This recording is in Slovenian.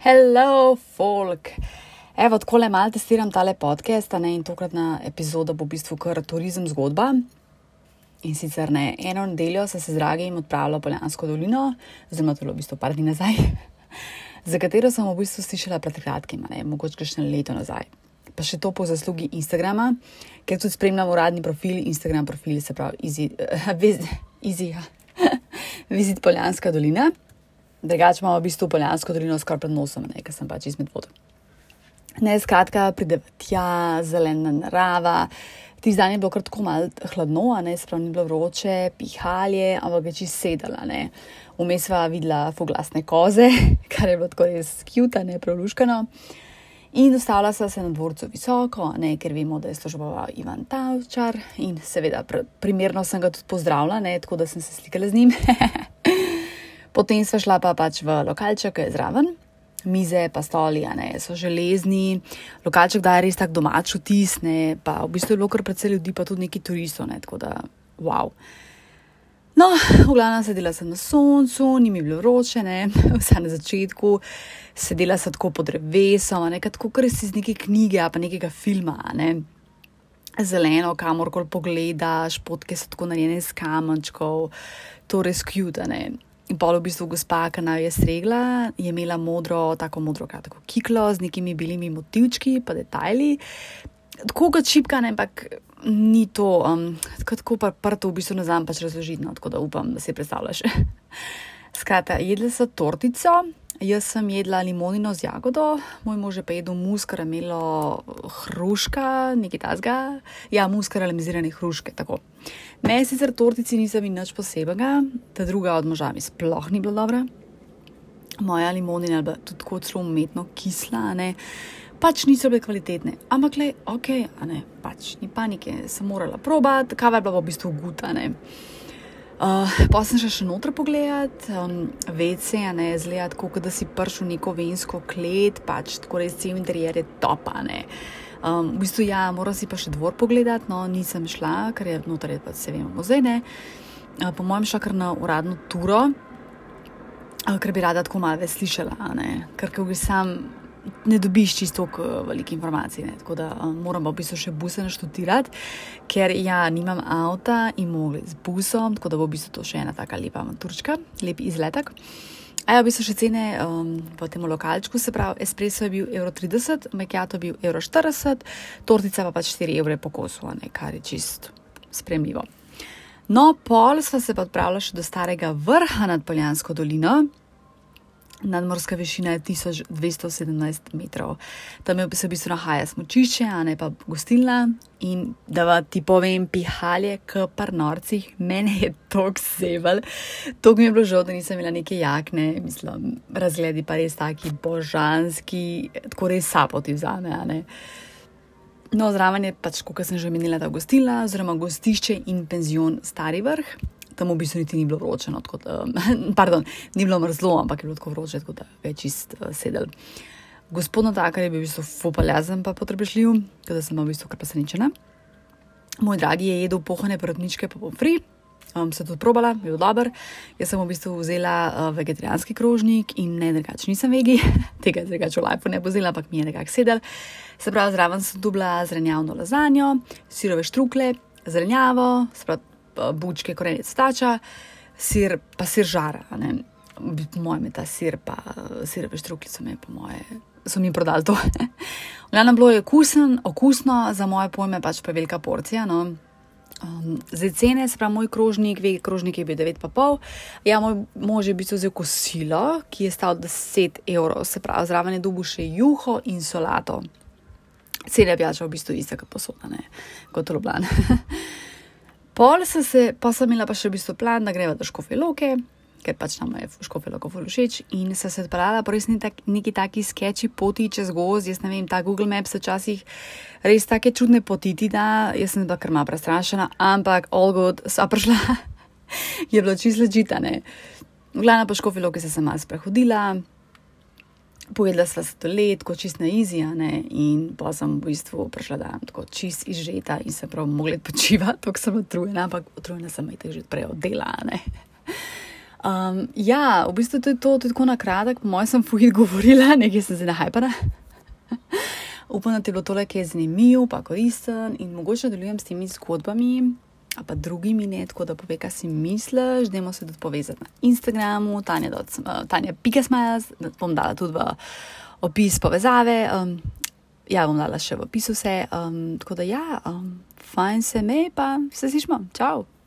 Hello, folk. Evo, tako le malo testiram tale podcast, ne, in tokratna epizoda bo v bistvu kar turizem zgodba. In sicer ne, eno nedeljo sem se z dragim odpravila v Poljansko dolino, oziroma to je bilo v bistvu par dni nazaj, za katero sem v bistvu slišala pred kratkim, ne, mogoče še leto nazaj. Pa še to po zaslugi Instagrama, ker tudi spremljam uradni profil, Instagram profil, se pravi, Easy, uh, easy Vizit Poljanska dolina drugače imamo v bistvu Poljansko dolino skoraj pred nosom, nekaj sem pač izmed vod. Ne, skratka, pride tja, zelena narava. Ti zdaj je bilo kar tako malo hladno, ne, spravo ni bilo vroče, pihalje, ampak je čisto sedela. Vmes sva videla foglasne koze, kar je bilo tako res skjuta, ne preluškano. In dostala sva se na dvorcu visoko, ne, ker vemo, da je služboval Ivan Tavčar in seveda pr primerno sem ga tudi pozdravila, ne, tako da sem se slikala z njim. Potem sva šla pa pač v lokalček, ki je zraven, mize, pa stoli, ne, so železni, lokalček daje res tak domač vtis, ne, pa v bistvu je bilo kar precej ljudi, pa tudi neki turistov, ne, tako da, wow. No, v glavnem sedela sem na soncu, ni mi bilo vroče, ne, vse na začetku, sedela sem tako pod drevesom, nekaj tako, kar si iz neke knjige, pa nekega filma, ne. Zeleno, kamorkoli pogledaš, potke so tako narejene iz kamenčkov, to res kjutane. In pol v bistvu gospa, ki naj je stregla, je imela modro, tako modro, kratko kiklo z nekimi belimi motivčki, pa detajli. Tako kot čipka, ne, ampak ni to, um, tako pa prto v bistvu ne znam pač razložiti, no, tako da upam, da si predstavljaš. Skratka, jedli so tortico, Jaz sem jedla limonino z jagodo, moj mož je pa jedel mus, karamelo, hruška, nekaj tasga. Ja, mus, karamelizirane hruške. Tako. Meni sicer tortici nisem in nič posebnega, ta druga od moža mi sploh ni bila dobra. Moja limonina je bila tudi tako zelo umetno kisla, ne. Pač niso bile kvalitetne, ampak le, ok, a ne, pač ni panike, sem morala probati, kava je bila v bistvu gutane. Uh, pa sem še še noter pogledal, um, vece, ne zgleda, kot da si prišel v neko vensko klet, pač tako res cel interijer je topane. Um, v bistvu, ja, moram si pa še dvor pogledati, no, nisem šla, ker je noter, pa se vemo, muzej ne. Uh, po mojem, šla kar na uradno turo, uh, ker bi rada tako malo več slišala, ne, ker ko bi sam ne dobiš čisto uh, veliko informacij. Ne? Tako da um, moram v bistvu še buse naštudirati, ker ja, nimam avta in mogli z busom, tako da bo v bistvu to še ena taka lepa turčka, lep izletek. A ja, v bistvu še cene um, v tem lokalčku, se pravi, espresso je bil 1,30 evra, macchiato je bil 1,40 evra, tortica pa pač 4 evre po kosu, ne? kar je čist spremljivo. No, pol sva se pa odpravila še do starega vrha nad Poljansko dolino, Nadmorska višina je 1217 metrov. Tam je v bistvu nahaja smočišče, a ne pa gostilna. In da ti povem, pihalje k parnorcih, meni je to ksebel. To mi je bilo žal, da nisem imela neke jakne, mislim, razgledi pa res taki božanski, tako res sapoti vzame. No, zraven je pač, kot sem že omenila, ta gostilna, oziroma gostišče in penzion Stari vrh tam v bistvu niti ni bilo vroče, no, kot, um, pardon, ni bilo mrzlo, ampak je bilo tako vroče, kot da je čist uh, sedel. Gospod Natakar je bil v bistvu fopaljazen, pa potrebšljiv, da sem v bistvu kar presenečena. Moj dragi je jedel pohane porodničke, pa bom fri. Um, sem tudi probala, bil dober. Jaz sem v bistvu vzela uh, vegetarijanski krožnik in ne drugače, nisem vegi, tega drugače v lajpu ne bo vzela, ampak mi je nekako sedel. Se pravi, zraven sem dubla zrenjavno lazanjo, sirove štrukle, zrenjavo, sprav, bučke, korenec stača, sir, pa sir žara. Po mojem je ta sir, pa sir veš, truklice mi, po moje, so mi prodali to. Glavno bilo je okusen, okusno, za moje pojme pač pa velika porcija. No. Um, zdaj cene, se pravi, moj krožnik, vegi krožnik je bil 9,5. Ja, moj mož je bil vzel kosilo, ki je stal 10 evrov, se pravi, zraven je dobil še juho in solato. Cene pijača v bistvu ista kot posodane, kot loblan. Pol sem se, pa sem imela pa še v bistvu plan, da greva do škofe loke, ker pač tam je škofe loko všeč in sem se odpravila po res tak, neki taki sketchi poti čez goz, jaz ne vem, ta Google Maps včasih res take čudne potiti da, jaz sem bila krma prestrašena, ampak all good, sva prišla, je bilo čisto ležitane. V glavnem po škofe loke sem se malo sprehodila, pojedla sva se to let, kot čist na izijane, in pa sem v bistvu prišla dan, tako čist izžeta in se prav mogla počivati, tako sem utrujena, ampak utrujena sem jih že prej oddelane. Um, ja, v bistvu to je to, tudi tako na kratek, po mojem sem fuhit govorila, nekaj sem se nahajpala. Upam, da ti je bilo tole, ki je zanimivo, pa koristen in mogoče delujem s temi zgodbami, pa drugimi ne, tako da pove, kaj si misliš. Dajmo se tudi povezati na Instagramu, Tanja Pikasmajas, da bom dala tudi v opis povezave. Um, ja, bom dala še v opisu vse. Um, tako da ja, um, fajn se me, pa se slišmo. Čau!